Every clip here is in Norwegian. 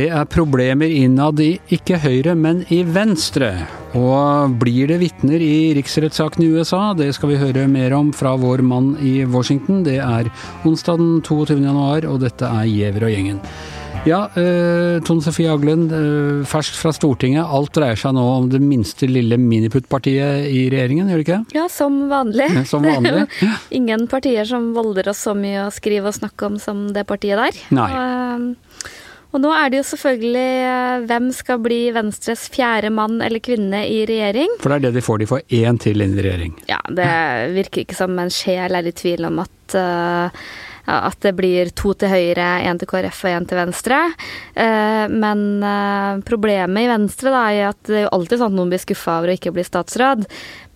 Det er problemer innad i ikke Høyre, men i Venstre. Og blir det vitner i riksrettssaken i USA? Det skal vi høre mer om fra vår mann i Washington. Det er onsdag den 22. januar, og dette er Giæver og gjengen. Ja, eh, Tone Sofie Aglen, eh, ferskt fra Stortinget. Alt dreier seg nå om det minste lille miniputtpartiet i regjeringen, gjør det ikke? Ja, som vanlig. Ja, som vanlig. Jo ingen partier som volder oss så mye å skrive og snakke om som det partiet der. Nei. Og, eh, og nå er det jo selvfølgelig eh, hvem skal bli Venstres fjerde mann eller kvinne i regjering. For det er det de får. De får én til inn i regjering. Ja, det virker ikke som en sjel er i tvil om at eh, at det blir to til høyre, én til KrF og én til venstre. Eh, men eh, problemet i Venstre da, er at det er jo alltid sånn at noen blir skuffa over å ikke bli statsråd.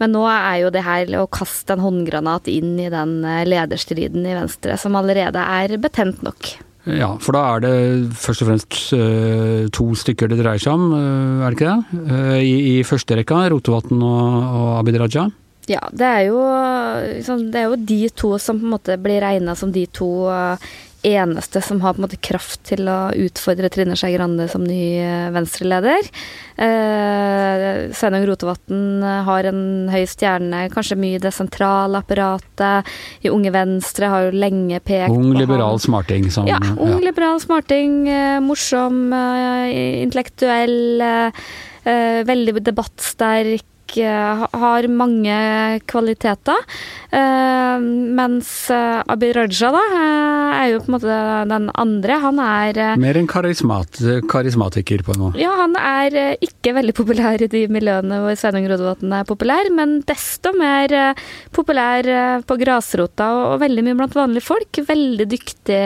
Men nå er jo det her å kaste en håndgranat inn i den eh, lederstriden i Venstre, som allerede er betent nok. Ja, for da er det først og fremst to stykker det dreier seg om, er det ikke det? I, I første rekka, Rotevatn og, og Abid Raja. Ja, det er, jo, liksom, det er jo de to som på en måte blir regna som de to eneste som har på en måte kraft til å utfordre Trine Skei Grande som ny venstreleder. Eh, Sveinung Rotevatn har en høy stjerne, kanskje mye i det sentrale apparatet. I Unge Venstre har jo lenge pekt ung, på liberal smarting. Som, ja, ung, liberal smarting. Eh, morsom, eh, intellektuell. Eh, veldig debattsterk har mange kvaliteter. Uh, mens Abid Raja da, er jo på en måte den andre. Han er Mer en karismat, karismatiker, på måte. Ja, han er ikke veldig populær i de miljøene hvor Sveinung Rotevatn er populær, men desto mer populær på grasrota og veldig mye blant vanlige folk. Veldig dyktig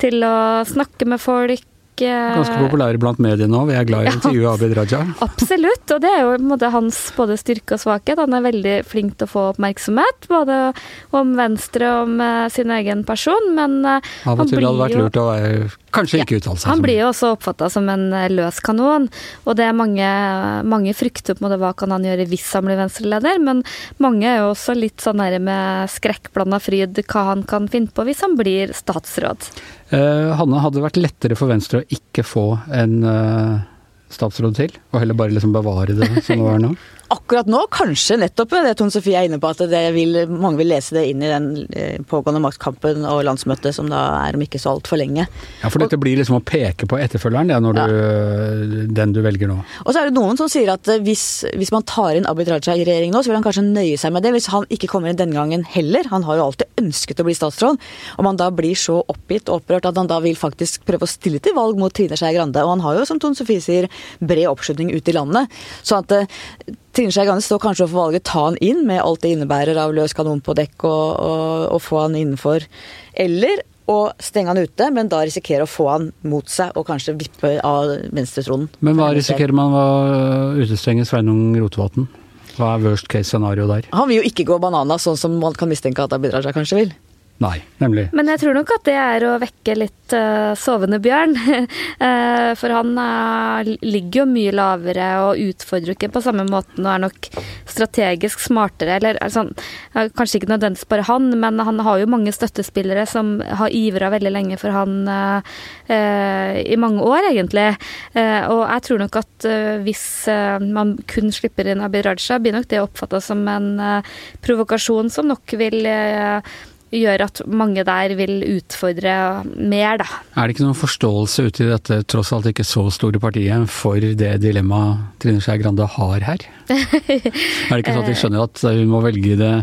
til å snakke med folk Ganske populær blant mediene nå, vi er glad i å intervjue Abid Raja. Absolutt, og det er jo måte hans både styrke og svakhet. Han er veldig flink til å få oppmerksomhet, både om Venstre og om sin egen person, men Av og til hadde det vært lurt å være Kanskje ikke uttale seg Han blir jo også oppfatta som en løs kanon, og det er mange, mange frykter på en måte hva kan han gjøre hvis han blir venstreleder, men mange er jo også litt sånn nære med skrekkblanda fryd hva han kan finne på hvis han blir statsråd. Eh, Hanne, hadde det vært lettere for Venstre å ikke få en eh, statsråd til, og heller bare liksom bevare det som det var nå? Akkurat nå, kanskje nettopp det Tone Sofie er inne på, at vil, mange vil lese det inn i den pågående maktkampen og landsmøtet som da er om ikke så altfor lenge. Ja, for dette blir liksom å peke på etterfølgeren, det når Ja. du, den du velger nå. Og så er det noen som sier at hvis, hvis man tar inn Abid Raja i regjering nå, så vil han kanskje nøye seg med det. Hvis han ikke kommer inn denne gangen heller, han har jo alltid ønsket å bli statsråd, om han da blir så oppgitt og opprørt at han da vil faktisk prøve å stille til valg mot Trine Skei Grande. Og han har jo, som Tone Sofie sier, bred oppslutning ut i landet. Så at eh, Trine Skei Grande står kanskje overfor valget ta han inn med alt det innebærer av løs kanon på dekk og, og, og få han innenfor. Eller å stenge han ute, men da risikere å få han mot seg og kanskje vippe av venstretronen. Men hva risikerer man ved å utestenge Sveinung Rotevatn? Hva er worst case scenario der? Han vil jo ikke gå banana, sånn som man kan mistenke at Abid Raja kanskje vil. Nei, nemlig. Men jeg tror nok at det er å vekke litt uh, sovende bjørn. Eh, for han uh, ligger jo mye lavere og utfordrer ikke på samme måten og er nok strategisk smartere. Eller altså, kanskje ikke nødvendigvis bare han, men han har jo mange støttespillere som har ivra veldig lenge for han uh, i mange år, egentlig. Og jeg tror nok at hvis man kun slipper inn Abid Raja, blir nok det oppfatta som en provokasjon som nok vil eh, gjør at mange der vil utfordre mer, da. Er det ikke noen forståelse ute i dette tross alt ikke så store partiet for det dilemmaet Trine Skei Grande har her? er det ikke sånn at de skjønner at hun må velge det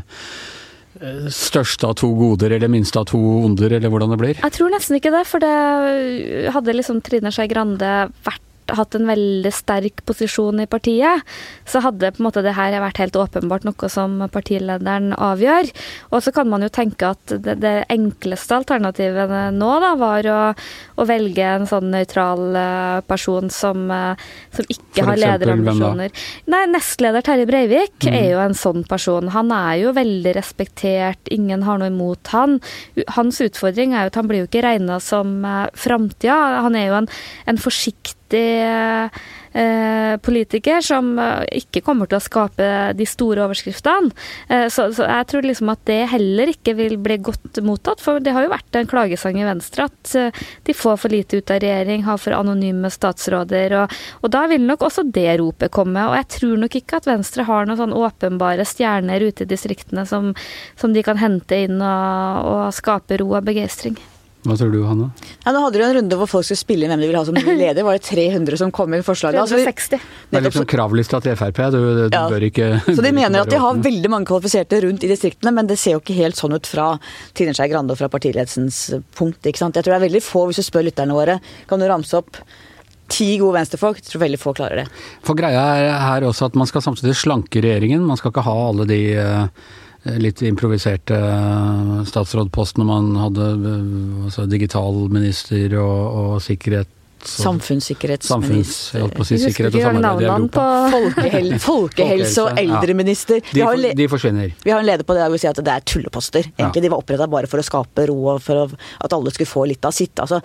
eh, største av to goder eller minste av to onder, eller hvordan det blir? Jeg tror nesten ikke det, for det hadde liksom Trine Skei Grande vært hatt en veldig sterk posisjon i partiet, så hadde på en måte det her vært helt åpenbart noe som partilederen avgjør. Og så kan man jo tenke at det, det enkleste alternativet nå da, var å, å velge en sånn nøytral eh, person som, eh, som ikke For har eksempel, da? lederambisjoner. Nei, Nestleder Terje Breivik er jo en sånn person. Han er jo veldig respektert, ingen har noe imot han. Hans utfordring er jo at han blir jo ikke regna som uh, framtida. Han er jo en, en forsiktig eh, politiker som eh, ikke kommer til å skape de store overskriftene. Eh, så, så, jeg tror liksom at det heller ikke vil bli godt mottatt, for det har jo vært en klagesang i Venstre at de får for lite ut av regjering, har for anonyme statsråder, og, og da vil nok også det ropet komme. Og jeg tror nok ikke at Venstre har noen sånn åpenbare stjerner ute i distriktene som, som de kan hente inn og, og skape ro og begeistring. Hva tror du, Hanne? Ja, nå hadde du en runde hvor folk skulle spille inn hvem de ville ha som ny leder. Var det 300 som kom med forslaget? 360. Altså, det er liksom kravlista til Frp. Du, du ja. bør ikke Så de mener at de har veldig mange kvalifiserte rundt i distriktene, men det ser jo ikke helt sånn ut fra Trine Skei Grande og fra partiledelsens punkt. ikke sant? Jeg tror det er veldig få, hvis du spør lytterne våre, kan du ramse opp ti gode venstrefolk. Jeg tror veldig få klarer det. For greia er her også at man skal samtidig slanke regjeringen. Man skal ikke ha alle de uh litt improviserte statsrådpost når man hadde. Eh, altså digitalminister og, og sikkerhet Samfunnssikkerhetsminister. Samfunns, si, sikkerhet og samarbeid i Europa. Folkehel folkehelse og eldreminister. Ja. De, de, forsvinner. Vi har en leder på det der hvor vi sier at det er tulleposter. Egentlig. De var oppretta bare for å skape ro og for at alle skulle få litt av sitt. Altså,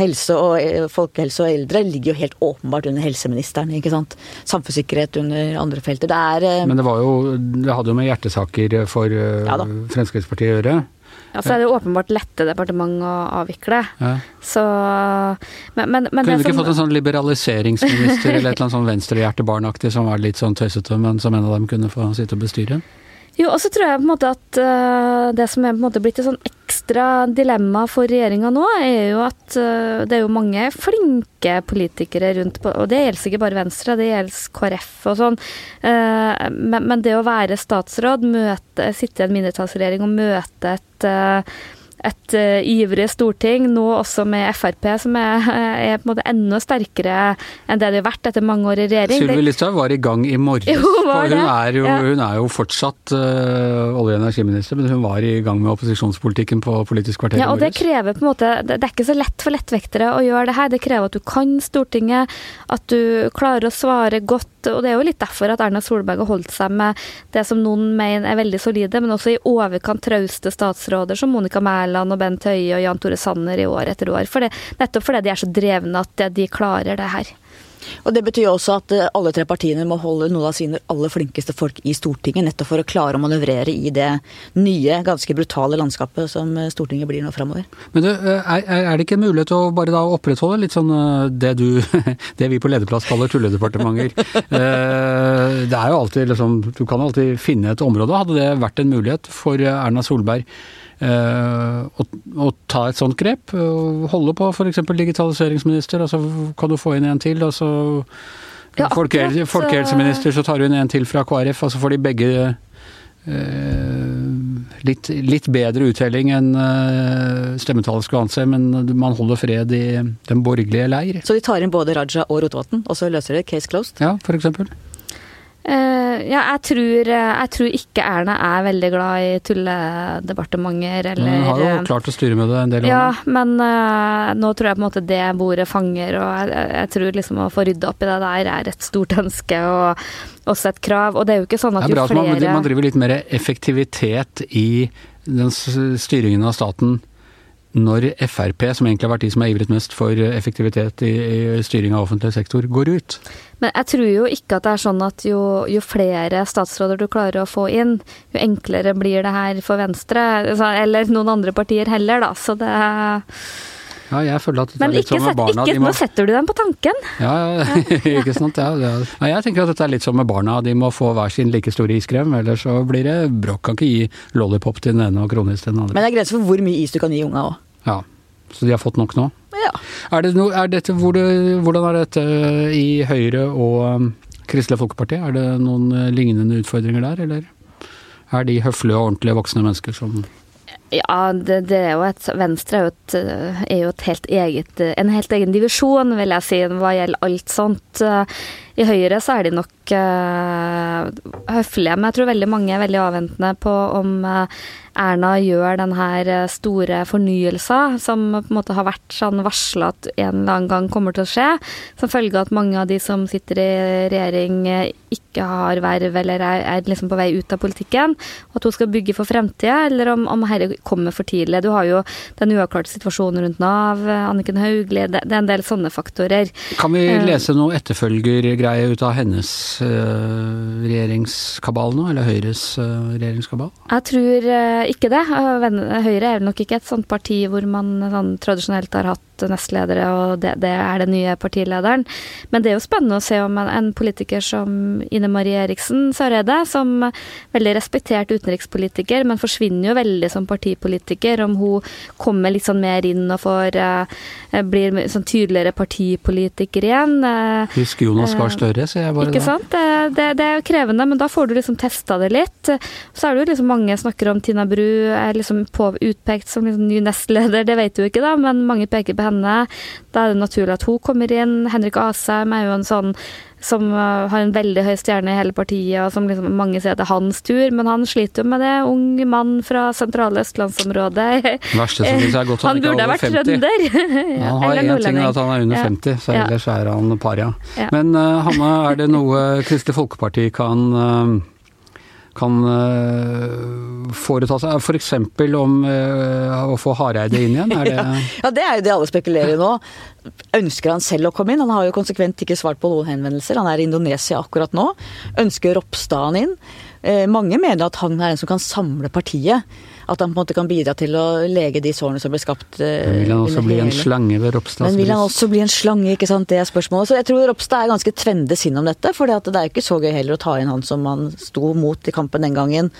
helse og, eh, folkehelse og eldre ligger jo helt åpenbart under helseministeren. ikke sant? Samfunnssikkerhet under andre felter. Det er eh, Men det var jo Det hadde jo med hjertesaker for eh, ja, Fremskrittspartiet å gjøre. Ja, så er det åpenbart lette departement å avvikle. Ja. Så men, men, men Kunne du ikke som, fått en sånn liberaliseringsminister eller et eller annet sånn venstrehjertebarnaktig som var litt sånn tøysete, men som en av dem kunne få sitte og bestyre? Jo, og så tror jeg på en måte at uh, det som er på en måte blitt et sånn ekstra dilemma for regjeringa nå, er jo at uh, det er jo mange flinke politikere rundt på Og det gjelder ikke bare Venstre, det gjelder KrF og sånn. Uh, men, men, det å være statsråd, møte, sitte i en mindretallsregjering og møte et et uh, ivrig storting, nå også med Frp, som er, er, på en måte enda sterkere enn det det har vært etter mange år i regjering. Sylvi Listhaug var i gang i morges. Jo, hun er, jo, ja. hun er jo fortsatt uh, olje- og energiminister, men hun var i gang med opposisjonspolitikken på Politisk kvarter ja, og det krever på en måte Det er ikke så lett for lettvektere å gjøre det her. Det krever at du kan Stortinget, at du klarer å svare godt og det er jo litt derfor at Erna Solberg har holdt seg med det som noen mener er veldig solide, men også i overkant trauste statsråder som Monica Mæland og Bent Høie og Jan Tore Sanner i år etter år. For det, nettopp fordi de er så drevne at de klarer det her. Og Det betyr også at eh, alle tre partiene må holde noen av sine aller flinkeste folk i Stortinget, nettopp for å klare å manøvrere i det nye, ganske brutale landskapet som eh, Stortinget blir nå framover. Men du, eh, er, er, det ikke en mulighet til å bare da opprettholde litt sånn det du Det vi på lederplass kaller tulledepartementer? det er jo alltid liksom Du kan alltid finne et område. Hadde det vært en mulighet for Erna Solberg å, å, ta et sånt grep. Holde på f.eks. digitaliseringsminister, og så kan du få inn en til. altså ja, folkehelse, folkehelseminister, så tar du inn en til fra KrF, og så får de begge eh, litt, litt, bedre uttelling enn eh, stemmetallet skulle anse, men man holder fred i den borgerlige leir. Så de tar inn både Raja og Rotevatn, og så løser de case closed? Ja, for eksempel. Uh, ja, jeg tror, eh, jeg tror, ikke Erna er veldig glad i tulledepartementer, eller Hun har jo eh, klart å styre med det en del år. Ja, men uh, nå tror jeg på en måte det bordet fanger, og jeg, jeg, tror liksom å få rydda opp i det der er et stort ønske og også et krav. Og det er jo ikke sånn at jo flere Det er bra at man, man driver litt mer effektivitet i den styringen av staten når Frp, som egentlig har vært de som har ivret mest for effektivitet i, i styring av offentlig sektor, går ut. Men jeg tror jo ikke at det er sånn at jo, jo, flere statsråder du klarer å få inn, jo enklere blir det her for Venstre, eller noen andre partier heller, da. Så det ja, jeg føler at det Men sånn med barna, Men ikke må... nå setter du dem på tanken. Ja, ikke sant. Ja, ja. ja, jeg tenker at dette er litt som med barna. De må få hver sin like store iskrem, ellers så blir det bråk. Kan ikke gi lollipop til den ene og kronis til den andre. Men det er grenser for hvor mye is du kan gi unga òg. Ja. Så de har fått nok nå? Ja. Er det no, er dette, hvor det, hvordan er dette i Høyre og um, Kristelig Folkeparti? Er det noen uh, lignende utfordringer der, eller er de høflige og ordentlige voksne mennesker som ja, det, det, er jo et Venstre er jo, et, er jo et helt eget, en helt egen divisjon, vil jeg si, hva gjelder alt sånt. I Høyre så er de nok uh, høflige, men jeg tror veldig mange er veldig avventende på om uh, Erna gjør den her eh, store fornyelsen som på en måte har vært sånn varsla at en eller annen gang kommer til å skje, som følge av at mange av de som sitter i regjering ikke har verv eller er, er liksom på vei ut av politikken, og at hun skal bygge for fremtida, eller om, om dette kommer for tidlig. Du har jo den uavklarte situasjonen rundt Nav, Anniken Hauglie, det, det, er en del sånne faktorer. Kan vi lese noe etterfølgergreie ut av hennes uh, regjeringskabal nå, eller Høyres uh, regjeringskabal? Jeg tror uh, ikke det. Høyre er nok ikke et sånt parti hvor man sånn, tradisjonelt har hatt nestledere, og det, det, er den nye partilederen. Men det er jo spennende å se om en, en politiker som Ine Marie Eriksen Søreide, som veldig respektert utenrikspolitiker, men forsvinner jo veldig som partipolitiker, om hun kommer litt sånn mer inn og får blir sånn tydeligere partipolitiker igjen. Uh, Husk Jonas Gahr Støre, sier jeg bare. Ikke sant. Det, det, det, er jo krevende, men da får du liksom testa det litt. Så er det jo liksom mange snakker om Tina Bru er liksom på, utpekt som liksom ny nestleder, det vet du ikke, da, men mange peker på henne. Da er det naturlig at hun kommer inn. Henrik Asheim er jo en sånn som uh, har en veldig høy stjerne i hele partiet, og som liksom mange sier det er hans tur, men han sliter jo med det. Ung mann fra sentrale østlandsområdet. Verste som synes er godt han, han ikke er over 50. Trønder. han har én ting, at han er under ja. 50, så ellers er han paria. Ja. Men uh, Hanne, er det noe Kristelig Folkeparti kan uh, kan uh, foreta seg? F.eks. For om uh, å få Hareide inn igjen? Er det ja, det er jo det alle spekulerer i nå. Ønsker han selv å komme inn? Han har jo konsekvent ikke svart på noen henvendelser. Han er i Indonesia akkurat nå. Ønsker Ropstad han inn? Uh, mange mener at han er en som kan samle partiet at han på en måte kan bidra til å lege de sårene som ble skapt. Men vil han også bli en slange ved Ropstad? Men vil han også bli en slange, ikke sant. Det er spørsmålet. Så jeg tror Ropstad er ganske tvende sinn om dette. For det er jo ikke så gøy heller å ta inn han som han sto mot i kampen den gangen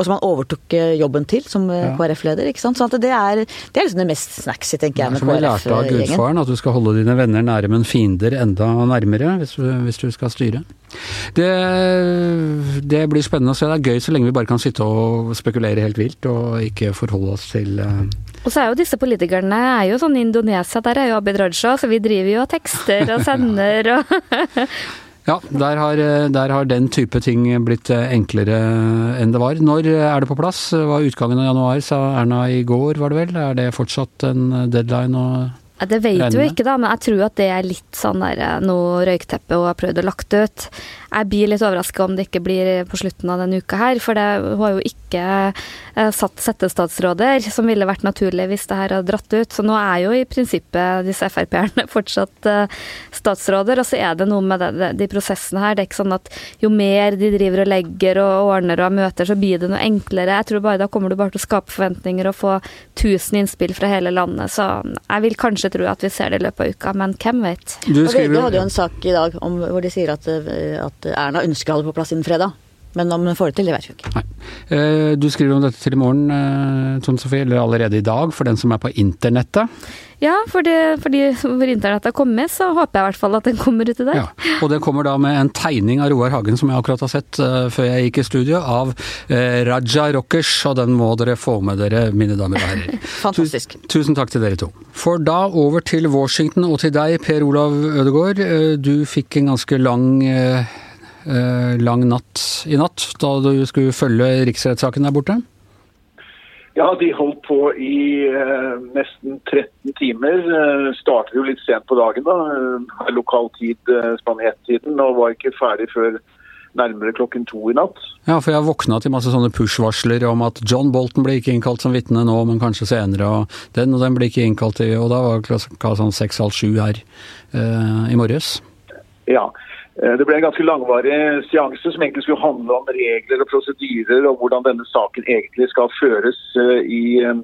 og som han overtok eh, jobben til som eh, ja. KrF-leder. ikke sant? Så det er, det er liksom det mest snacksy, tenker jeg, med KrF-gjengen. Som vi lærte av gudfaren, at du skal holde dine venner nære, men fiender enda nærmere hvis hvis du skal styre. Det, det, blir spennende å se. Det er gøy så lenge vi bare kan sitte og spekulere helt vilt, og ikke forholde oss til uh... Og så er jo disse politikerne er jo sånn i Indonesia, der er jo Abid Raja, så vi driver jo og tekster og sender og Ja, der har, der har, den type ting blitt enklere enn det var. Når er det på plass? Det var utgangen av januar, sa Erna i går, var det vel? Er det fortsatt en deadline å det vet du ikke, da, men jeg tror at det er litt sånn der, eh, noe røykteppe hun har prøvd å lagt ut. Jeg blir litt overraska om det ikke blir på slutten av denne uka her, for det, hun har jo ikke eh, satt settestatsråder, som ville vært naturlig hvis det her hadde dratt ut. Så nå er jo i prinsippet disse Frp-erne fortsatt eh, statsråder, og så er det noe med det, de prosessene her. Det er ikke sånn at jo mer de driver og legger og ordner og har møter, så blir det noe enklere. Jeg tror bare da kommer du bare til å skape forventninger og få tusen innspill fra hele landet, så jeg vil kanskje tro at vi ser det i løpet av uka, men hvem vet. Du skriver, VG hadde jo en sak i dag om, hvor de sier at, eh, at Erna ønsker å ha det på plass innen fredag. Men om hun får det til, det vet vi ikke. Nei. Eh, du skriver om dette til i morgen, eh, Tone Sofie, eller allerede i dag, for den som er på internettet. Ja, for de, for de hvor internettet har kommet, så håper jeg i hvert fall at den kommer ut i dag. Ja, og det kommer da med en tegning av Roar Hagen, som jeg akkurat har sett uh, før jeg gikk i studio, av Raja Rockers, og den må dere få med dere, mine damer og herrer. Fantastisk. Tusen, tusen takk til dere to. For da over til Washington og til deg, Per Olav Ødegaard. Du fikk en ganske lang lang natt i natt da du skulle følge riksrettssaken der borte? Ja, de holdt på i eh, nesten 13 timer. Eh, startet jo litt sent på dagen, da. Eh, lokal tid, eh, Spania-tiden, og var ikke ferdig før nærmere klokken to i natt. Ja, for jeg våkna til masse sånne push-varsler om at John Bolton blir ikke innkalt som vitne nå, men kanskje senere, og den og den blir ikke innkalt i Og da var klokka sånn seks-halv sju her eh, i morges. Ja. Eh, det ble en ganske langvarig seanse som egentlig skulle handle om regler og prosedyrer og hvordan denne saken egentlig skal føres eh, i, eh,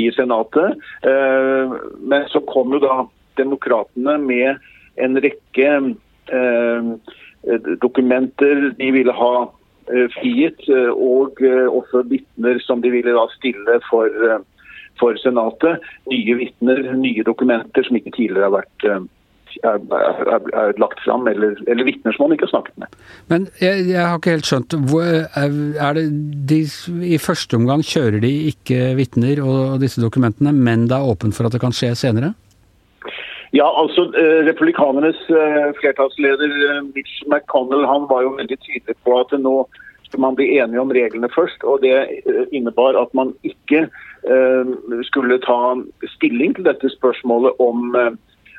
i Senatet. Men så kom jo da demokratene med en rekke dokumenter de ville ha frigitt, og også vitner som de ville da stille for, for Senatet. Nye vitner, nye dokumenter som ikke tidligere har vært er, er, er lagt fram, eller, eller vitner som man ikke har snakket med. Men jeg, jeg har ikke helt skjønt. Det de, I første omgang kjører de ikke vitner og disse dokumentene, men det er åpent for at det kan skje senere? Ja, altså eh, Republikanernes eh, flertallsleder eh, Mitch McConnell han var jo veldig tydelig på at nå skal man bli enige om reglene først. og Det innebar at man ikke skulle ta stilling til dette spørsmålet om,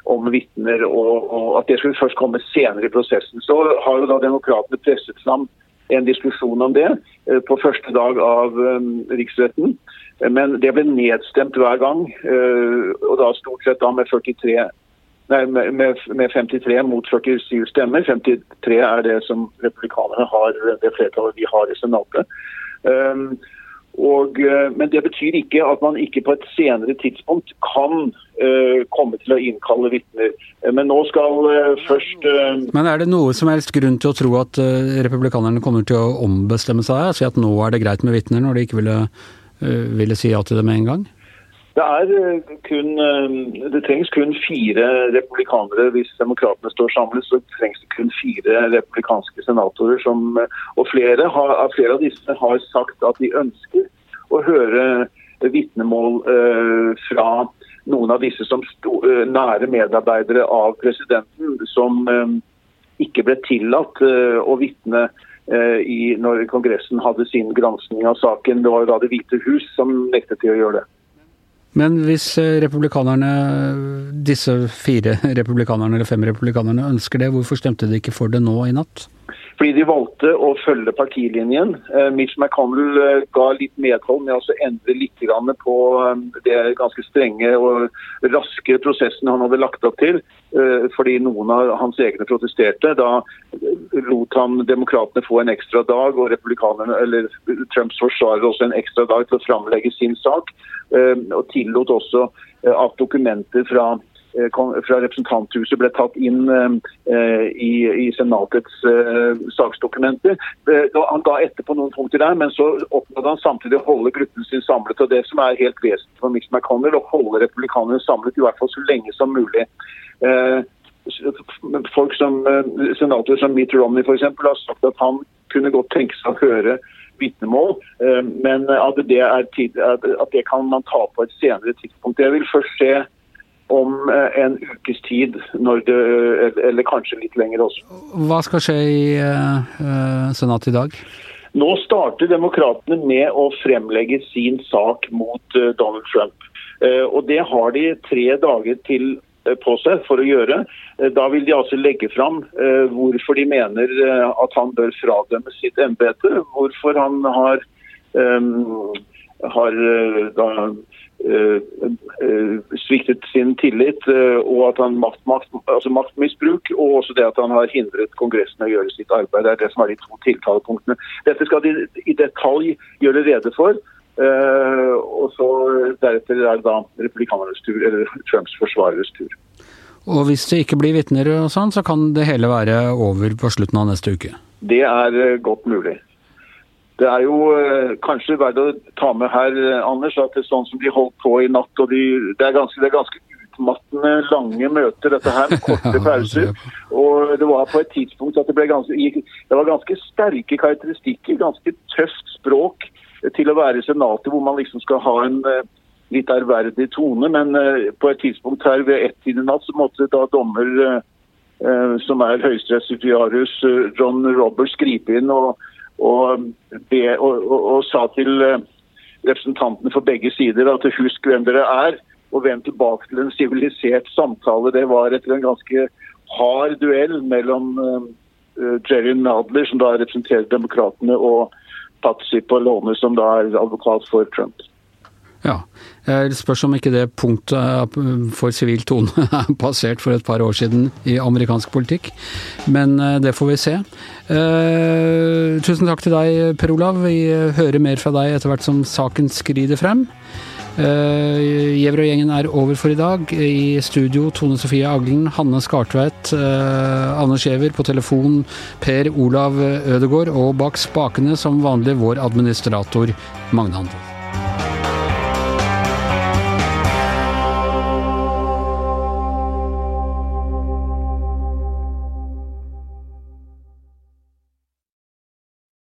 om vitner, og, og, at det skulle først komme senere i prosessen. Så har jo da demokratene presset fram en diskusjon om det på første dag av riksretten. Men det ble nedstemt hver gang, og da stort sett da med 43 Nei, med, med 53 mot 47 stemmer. 53 er det som republikanerne har, det flertallet de har i Senatet. Og, eh, men det betyr ikke at man ikke på et senere tidspunkt kan uh, komme til å innkalle vitner. Men nå skal uh, først uh, Men er det noe som helst grunn til å tro at republikanerne kommer til å ombestemme seg? Si at nå er det greit med vitner, når de ikke ville, ville si ja til det med en gang? Det, er eh, kun, eh, det trengs kun fire republikanere. Hvis demokratene står samlet, så trengs det kun fire republikanske senatorer. Som, eh, og flere, har, flere, av disse har sagt at de ønsker å høre vitnemål uh, fra noen av disse som sto, nære medarbeidere av presidenten, som uh, ikke ble tillatt å vitne i, når Kongressen hadde sin gransking av saken. Det var jo da Det hvite hus som nektet til å gjøre det. Men hvis eh, republikanerne, disse fire republikanerne eller fem republikanerne ønsker det, hvorfor stemte de ikke for det nå i natt? Fordi de valgte å følge partilinjen. Eh, Mitch McConnell eh, ga litt medhold med å endre litt på det ganske strenge og raske prosessen han hadde lagt opp til. Fordi noen av hans egne protesterte. Da lot han demokratene få en ekstra dag, og Trumps forsvarer også en ekstra dag til å framlegge sin sak. Og tillot også at dokumenter fra Eh, fra representanthuset ble tatt inn eh, i, i Senatets eh, saksdokumenter. Han ga etter på noen punkter der, men så oppnådde han samtidig å holde gruppen sin samlet. og Det som er helt vesentlig for Mitch McConnell, å holde republikanerne samlet i hvert fall så lenge som mulig. Folk som Senatorer som Mitt Romney eksempel, har sagt at han kunne godt tenke seg å høre vitnemål, men at det, tid, at det kan man ta på et senere tidspunkt. Jeg vil først se om eh, en ukes tid, det, eller kanskje litt lenger også. Hva skal skje i uh, Senatet i dag? Nå starter demokratene med å fremlegge sin sak mot uh, Donald Trump. Uh, og Det har de tre dager til på seg for å gjøre. Da vil de altså legge fram hvorfor de mener at han bør fradømme sitt embete. Hvorfor han har, um, har da Eh, eh, sviktet sin tillit, eh, og at han makt, makt, altså maktmisbruk, og også det at han har hindret Kongressen å gjøre sitt arbeid. Det er det som er de to tiltalepunktene. Dette skal de i detalj gjøre rede for. og så Deretter er det da republikanernes tur, eller Trumps forsvareres tur. Og Hvis det ikke blir vitner, og sånn, så kan det hele være over på slutten av neste uke? Det er godt mulig. Det er jo eh, kanskje verdt å ta med her, eh, Anders, at det er sånn som de holdt på i natt. og de, det, er ganske, det er ganske utmattende lange møter, dette her, med korte pauser. Og det var på et tidspunkt at det ganske, det var ganske sterke karakteristikker, ganske tøft språk til å være i Senatet, hvor man liksom skal ha en eh, litt ærverdig tone. Men på et tidspunkt her ved ett-tiden natt så måtte da dommer, som er høyesterettsjustitiarius John Roberts, gripe inn. og og, be, og, og, og sa til eh, representantene for begge sider at husk hvem dere er, og vend tilbake til en sivilisert samtale. Det var etter en ganske hard duell mellom uh, Jerry Nadler, som da representerer demokratene, og Patsy Palone, som da er advokat for Trump. Ja. Det spørs om ikke det punktet for sivil tone er passert for et par år siden i amerikansk politikk. Men eh, det får vi se. Eh, tusen takk til deg, Per Olav. Vi hører mer fra deg etter hvert som saken skrider frem. Gjever-gjengen er over for i dag. I studio Tone Sofie Aglen, Hanne Skartveit, Anders Giæver på telefon, Per Olav Ødegård, og bak spakene som vanlig vår administrator Magne Handel.